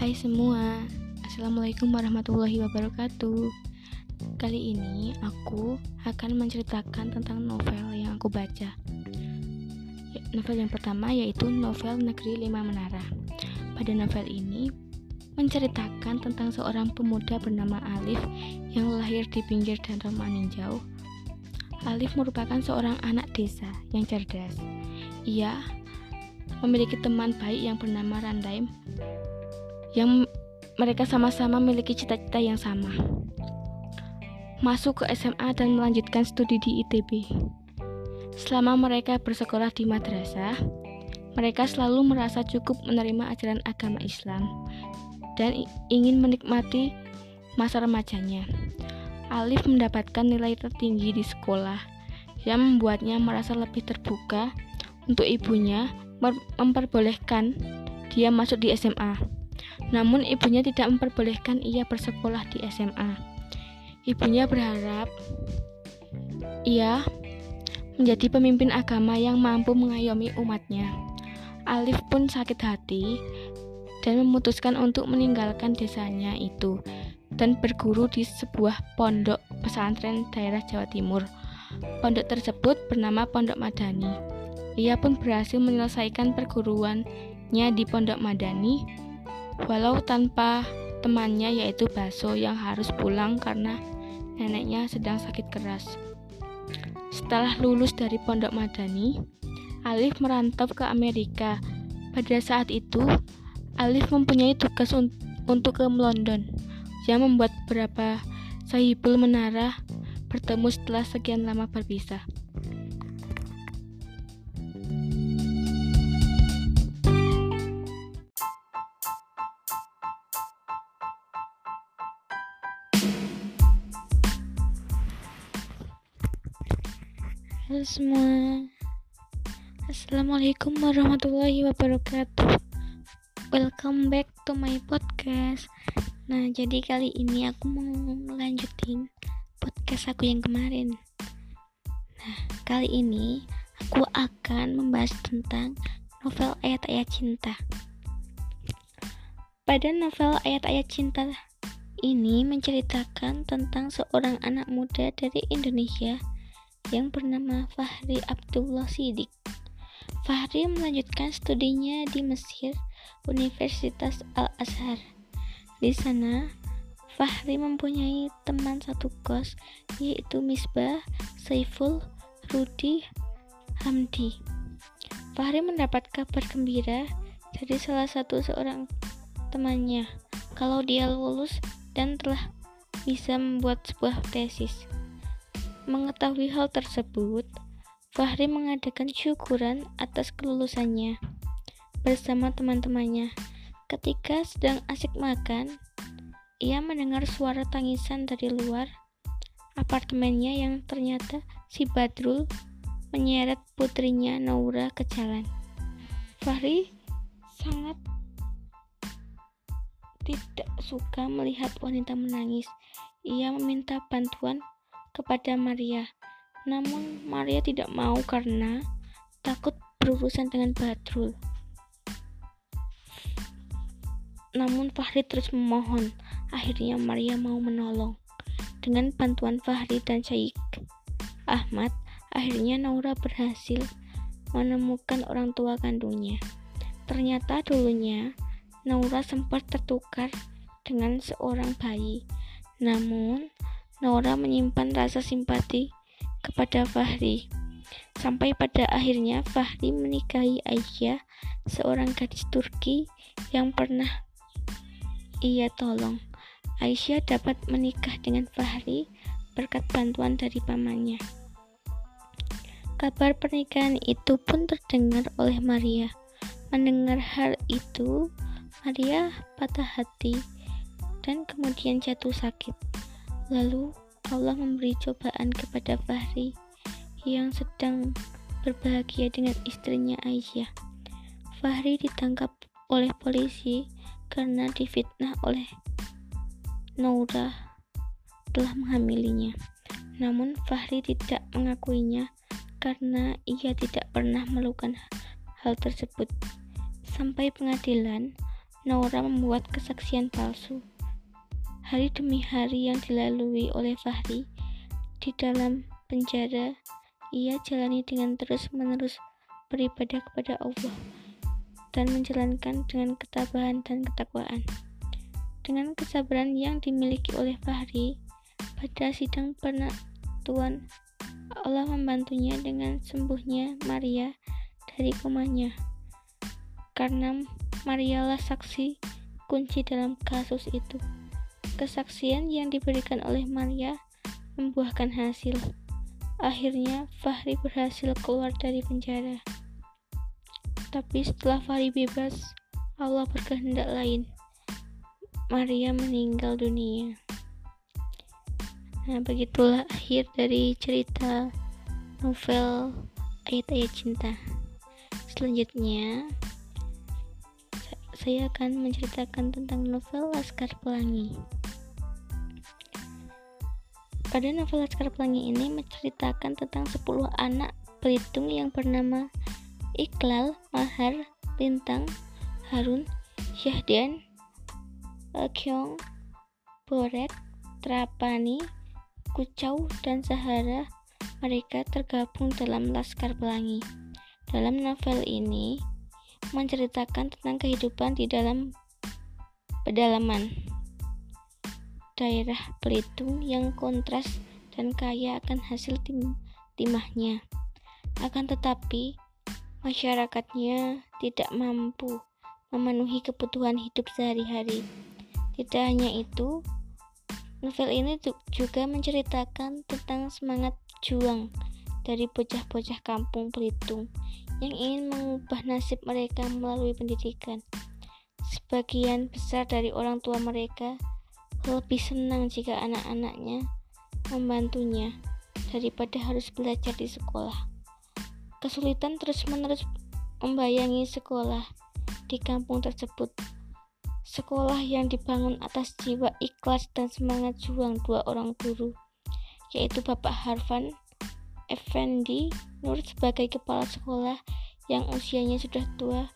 Hai semua, Assalamualaikum warahmatullahi wabarakatuh. Kali ini aku akan menceritakan tentang novel yang aku baca. Novel yang pertama yaitu novel Negeri Lima Menara. Pada novel ini menceritakan tentang seorang pemuda bernama Alif yang lahir di pinggir danau Maninjau. Alif merupakan seorang anak desa yang cerdas. Ia memiliki teman baik yang bernama Randaim yang mereka sama-sama memiliki cita-cita yang sama. Masuk ke SMA dan melanjutkan studi di ITB. Selama mereka bersekolah di madrasah, mereka selalu merasa cukup menerima ajaran agama Islam dan ingin menikmati masa remajanya. Alif mendapatkan nilai tertinggi di sekolah yang membuatnya merasa lebih terbuka untuk ibunya memperbolehkan dia masuk di SMA. Namun ibunya tidak memperbolehkan ia bersekolah di SMA. Ibunya berharap ia menjadi pemimpin agama yang mampu mengayomi umatnya. Alif pun sakit hati dan memutuskan untuk meninggalkan desanya itu dan berguru di sebuah pondok pesantren daerah Jawa Timur. Pondok tersebut bernama Pondok Madani. Ia pun berhasil menyelesaikan perguruannya di Pondok Madani walau tanpa temannya yaitu Baso yang harus pulang karena neneknya sedang sakit keras. Setelah lulus dari Pondok Madani, Alif merantau ke Amerika. Pada saat itu, Alif mempunyai tugas un untuk ke London yang membuat beberapa sahibul menara bertemu setelah sekian lama berpisah. Semua. Assalamualaikum warahmatullahi wabarakatuh. Welcome back to my podcast. Nah jadi kali ini aku mau melanjutin podcast aku yang kemarin. Nah kali ini aku akan membahas tentang novel ayat-ayat cinta. Pada novel ayat-ayat cinta ini menceritakan tentang seorang anak muda dari Indonesia yang bernama Fahri Abdullah Sidik. Fahri melanjutkan studinya di Mesir, Universitas Al-Azhar. Di sana, Fahri mempunyai teman satu kos, yaitu Misbah, Saiful, Rudi, Hamdi. Fahri mendapat kabar gembira dari salah satu seorang temannya kalau dia lulus dan telah bisa membuat sebuah tesis. Mengetahui hal tersebut, Fahri mengadakan syukuran atas kelulusannya bersama teman-temannya. Ketika sedang asik makan, ia mendengar suara tangisan dari luar apartemennya yang ternyata si Badrul menyeret putrinya Naura ke jalan. Fahri sangat tidak suka melihat wanita menangis. Ia meminta bantuan kepada Maria. Namun Maria tidak mau karena takut berurusan dengan Badrul. Namun Fahri terus memohon. Akhirnya Maria mau menolong. Dengan bantuan Fahri dan Syekh Ahmad, akhirnya Naura berhasil menemukan orang tua kandungnya. Ternyata dulunya Naura sempat tertukar dengan seorang bayi. Namun, Nora menyimpan rasa simpati kepada Fahri. Sampai pada akhirnya Fahri menikahi Aisyah, seorang gadis Turki yang pernah ia tolong. Aisyah dapat menikah dengan Fahri berkat bantuan dari pamannya. Kabar pernikahan itu pun terdengar oleh Maria. Mendengar hal itu, Maria patah hati dan kemudian jatuh sakit. Lalu Allah memberi cobaan kepada Fahri yang sedang berbahagia dengan istrinya Aisyah. Fahri ditangkap oleh polisi karena difitnah oleh Naura telah menghamilinya. Namun Fahri tidak mengakuinya karena ia tidak pernah melakukan hal tersebut. Sampai pengadilan, Naura membuat kesaksian palsu. Hari demi hari yang dilalui oleh Fahri di dalam penjara, ia jalani dengan terus-menerus beribadah kepada Allah dan menjalankan dengan ketabahan dan ketakwaan. Dengan kesabaran yang dimiliki oleh Fahri, pada sidang penatuan Allah membantunya dengan sembuhnya Maria dari komanya. Karena Marialah saksi kunci dalam kasus itu. Kesaksian yang diberikan oleh Maria membuahkan hasil. Akhirnya Fahri berhasil keluar dari penjara. Tapi setelah Fahri bebas, Allah berkehendak lain. Maria meninggal dunia. Nah, begitulah akhir dari cerita novel Ayat-ayat Cinta. Selanjutnya, saya akan menceritakan tentang novel Laskar Pelangi. Pada novel Laskar Pelangi ini menceritakan tentang 10 anak Belitung yang bernama Iqlal, Mahar, Lintang, Harun, Syahdan, Kyong, Borek, Trapani, Kucau, dan Sahara, mereka tergabung dalam Laskar Pelangi. Dalam novel ini menceritakan tentang kehidupan di dalam pedalaman daerah Belitung yang kontras dan kaya akan hasil tim timahnya. Akan tetapi, masyarakatnya tidak mampu memenuhi kebutuhan hidup sehari-hari. Tidak hanya itu, Novel ini juga menceritakan tentang semangat juang dari bocah-bocah kampung Belitung yang ingin mengubah nasib mereka melalui pendidikan. Sebagian besar dari orang tua mereka lebih senang jika anak-anaknya membantunya daripada harus belajar di sekolah. Kesulitan terus-menerus membayangi sekolah di kampung tersebut Sekolah yang dibangun atas jiwa ikhlas dan semangat juang dua orang guru, yaitu Bapak Harvan Effendi Nur sebagai kepala sekolah yang usianya sudah tua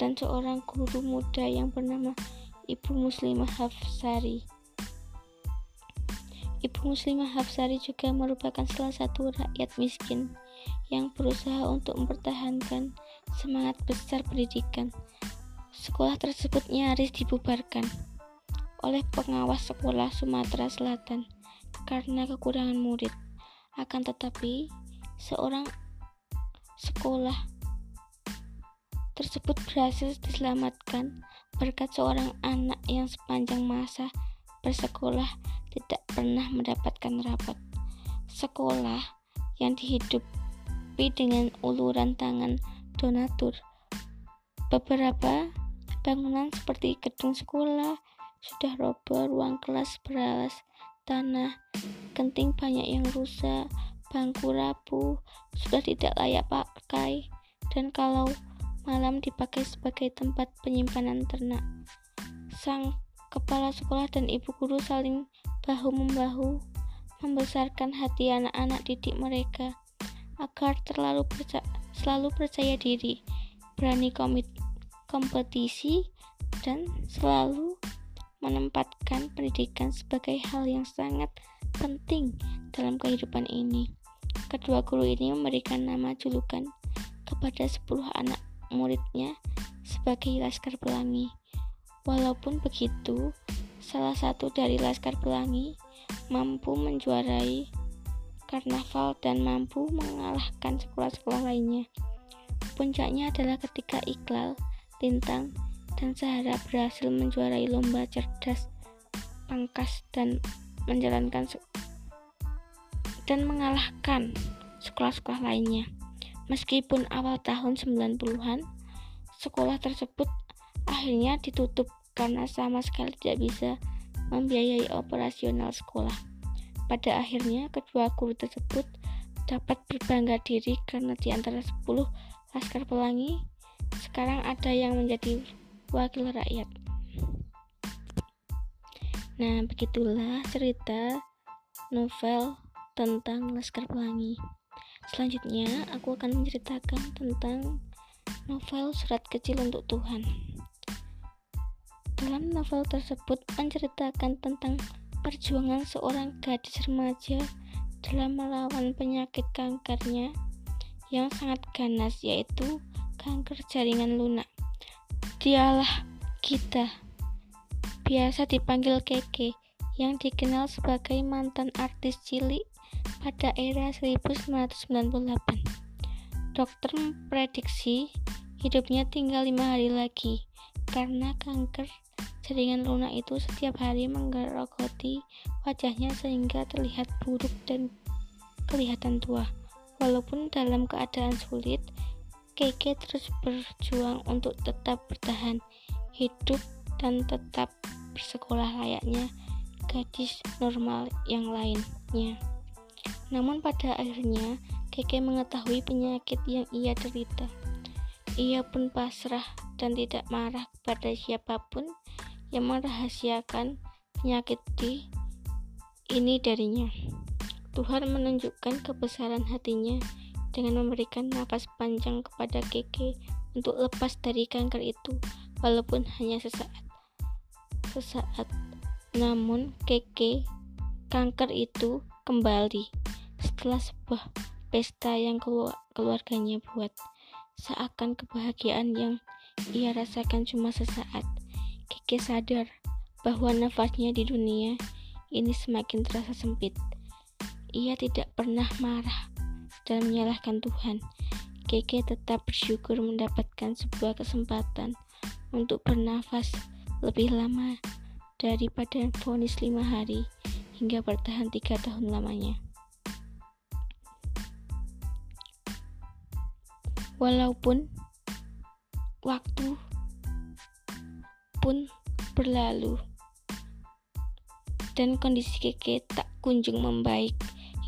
dan seorang guru muda yang bernama Ibu Muslimah Hafsari. Ibu Muslimah Hafsari juga merupakan salah satu rakyat miskin yang berusaha untuk mempertahankan semangat besar pendidikan Sekolah tersebut nyaris dibubarkan oleh pengawas sekolah Sumatera Selatan karena kekurangan murid. Akan tetapi, seorang sekolah tersebut berhasil diselamatkan berkat seorang anak yang sepanjang masa bersekolah tidak pernah mendapatkan rapat. Sekolah yang dihidupi dengan uluran tangan donatur. Beberapa Bangunan seperti gedung sekolah sudah roboh, ruang kelas beralas tanah, genting banyak yang rusak, bangku rapuh, sudah tidak layak pakai, dan kalau malam dipakai sebagai tempat penyimpanan ternak. Sang kepala sekolah dan ibu guru saling bahu-membahu membesarkan hati anak-anak didik mereka agar terlalu percaya, selalu percaya diri, berani komit, kompetisi, dan selalu menempatkan pendidikan sebagai hal yang sangat penting dalam kehidupan ini. Kedua guru ini memberikan nama julukan kepada 10 anak muridnya sebagai Laskar Pelangi. Walaupun begitu, salah satu dari Laskar Pelangi mampu menjuarai karnaval dan mampu mengalahkan sekolah-sekolah lainnya. Puncaknya adalah ketika Iqlal Lintang, dan Sahara berhasil menjuarai lomba cerdas pangkas dan menjalankan dan mengalahkan sekolah-sekolah lainnya. Meskipun awal tahun 90-an, sekolah tersebut akhirnya ditutup karena sama sekali tidak bisa membiayai operasional sekolah. Pada akhirnya, kedua guru tersebut dapat berbangga diri karena di antara 10 laskar pelangi sekarang ada yang menjadi wakil rakyat. Nah, begitulah cerita novel tentang Laskar Pelangi. Selanjutnya, aku akan menceritakan tentang novel Surat Kecil untuk Tuhan. Dalam novel tersebut menceritakan tentang perjuangan seorang gadis remaja dalam melawan penyakit kankernya yang sangat ganas yaitu kanker jaringan lunak. Dialah kita, biasa dipanggil Keke, yang dikenal sebagai mantan artis cilik pada era 1998. Dokter memprediksi hidupnya tinggal lima hari lagi karena kanker jaringan lunak itu setiap hari menggerogoti wajahnya sehingga terlihat buruk dan kelihatan tua. Walaupun dalam keadaan sulit, Keke terus berjuang untuk tetap bertahan hidup dan tetap bersekolah layaknya gadis normal yang lainnya. Namun pada akhirnya, Keke mengetahui penyakit yang ia derita. Ia pun pasrah dan tidak marah kepada siapa pun yang merahasiakan penyakit di ini darinya. Tuhan menunjukkan kebesaran hatinya dengan memberikan nafas panjang kepada Keke untuk lepas dari kanker itu, walaupun hanya sesaat. Sesaat, namun Keke kanker itu kembali setelah sebuah pesta yang keluarganya buat. Seakan kebahagiaan yang ia rasakan cuma sesaat. Keke sadar bahwa nafasnya di dunia ini semakin terasa sempit. Ia tidak pernah marah dan menyalahkan Tuhan. Keke tetap bersyukur mendapatkan sebuah kesempatan untuk bernafas lebih lama daripada vonis lima hari hingga bertahan tiga tahun lamanya. Walaupun waktu pun berlalu dan kondisi Keke tak kunjung membaik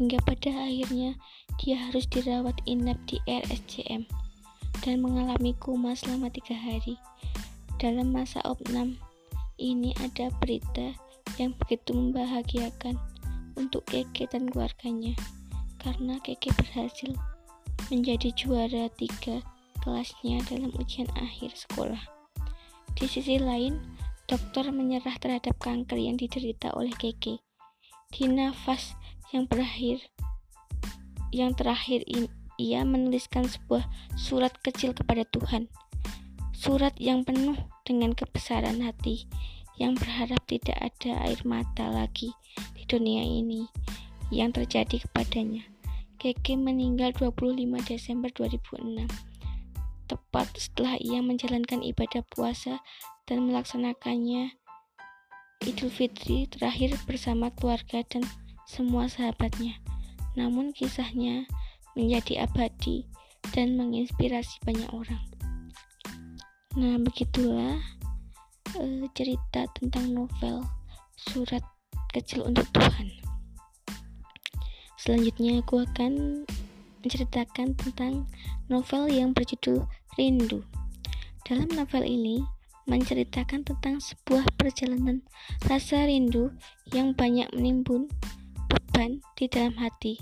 hingga pada akhirnya dia harus dirawat inap di RSCM dan mengalami koma selama tiga hari. Dalam masa opnam ini ada berita yang begitu membahagiakan untuk Keke dan keluarganya karena Keke berhasil menjadi juara tiga kelasnya dalam ujian akhir sekolah. Di sisi lain, dokter menyerah terhadap kanker yang diderita oleh Keke. Di nafas yang berakhir, yang terakhir in, ia menuliskan sebuah surat kecil kepada Tuhan. Surat yang penuh dengan kebesaran hati, yang berharap tidak ada air mata lagi di dunia ini yang terjadi kepadanya. Keke meninggal 25 Desember 2006 tepat setelah ia menjalankan ibadah puasa dan melaksanakannya Idul Fitri terakhir bersama keluarga dan semua sahabatnya. Namun kisahnya menjadi abadi dan menginspirasi banyak orang. Nah, begitulah uh, cerita tentang novel Surat Kecil untuk Tuhan. Selanjutnya aku akan menceritakan tentang novel yang berjudul Rindu. Dalam novel ini menceritakan tentang sebuah perjalanan rasa rindu yang banyak menimbun beban di dalam hati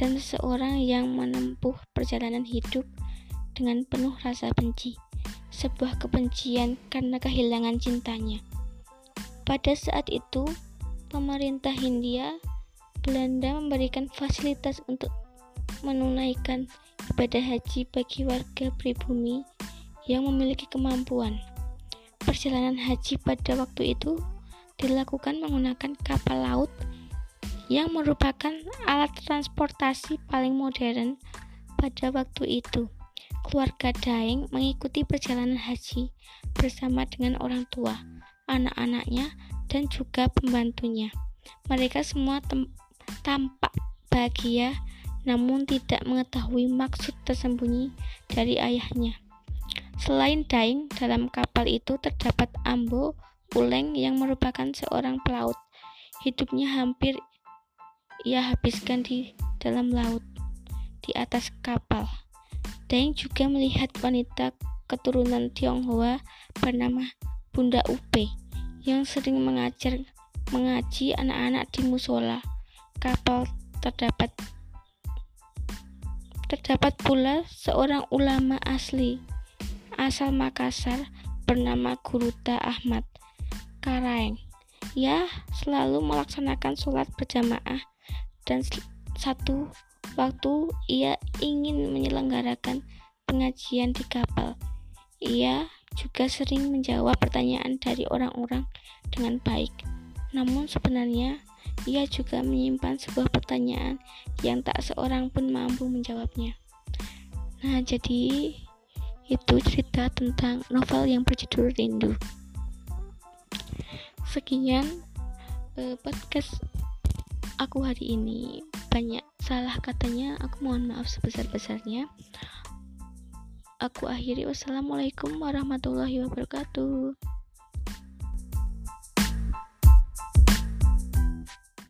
dan seseorang yang menempuh perjalanan hidup dengan penuh rasa benci, sebuah kebencian karena kehilangan cintanya. Pada saat itu, pemerintah Hindia Belanda memberikan fasilitas untuk menunaikan ibadah haji bagi warga pribumi yang memiliki kemampuan. Perjalanan haji pada waktu itu dilakukan menggunakan kapal laut yang merupakan alat transportasi paling modern pada waktu itu. Keluarga Daeng mengikuti perjalanan haji bersama dengan orang tua, anak-anaknya, dan juga pembantunya. Mereka semua tampak bahagia namun tidak mengetahui maksud tersembunyi dari ayahnya. Selain Daeng, dalam kapal itu terdapat Ambo Uleng yang merupakan seorang pelaut. Hidupnya hampir ia habiskan di dalam laut, di atas kapal. Daeng juga melihat wanita keturunan Tionghoa bernama Bunda Upe yang sering mengajar mengaji anak-anak di musola. Kapal terdapat Terdapat pula seorang ulama asli asal Makassar bernama Guruta Ahmad. Cengkareng. Ia selalu melaksanakan sholat berjamaah dan satu waktu ia ingin menyelenggarakan pengajian di kapal. Ia juga sering menjawab pertanyaan dari orang-orang dengan baik. Namun sebenarnya ia juga menyimpan sebuah pertanyaan yang tak seorang pun mampu menjawabnya. Nah, jadi itu cerita tentang novel yang berjudul Rindu. Sekian eh, podcast aku hari ini. Banyak salah katanya, aku mohon maaf sebesar-besarnya. Aku akhiri wassalamualaikum warahmatullahi wabarakatuh.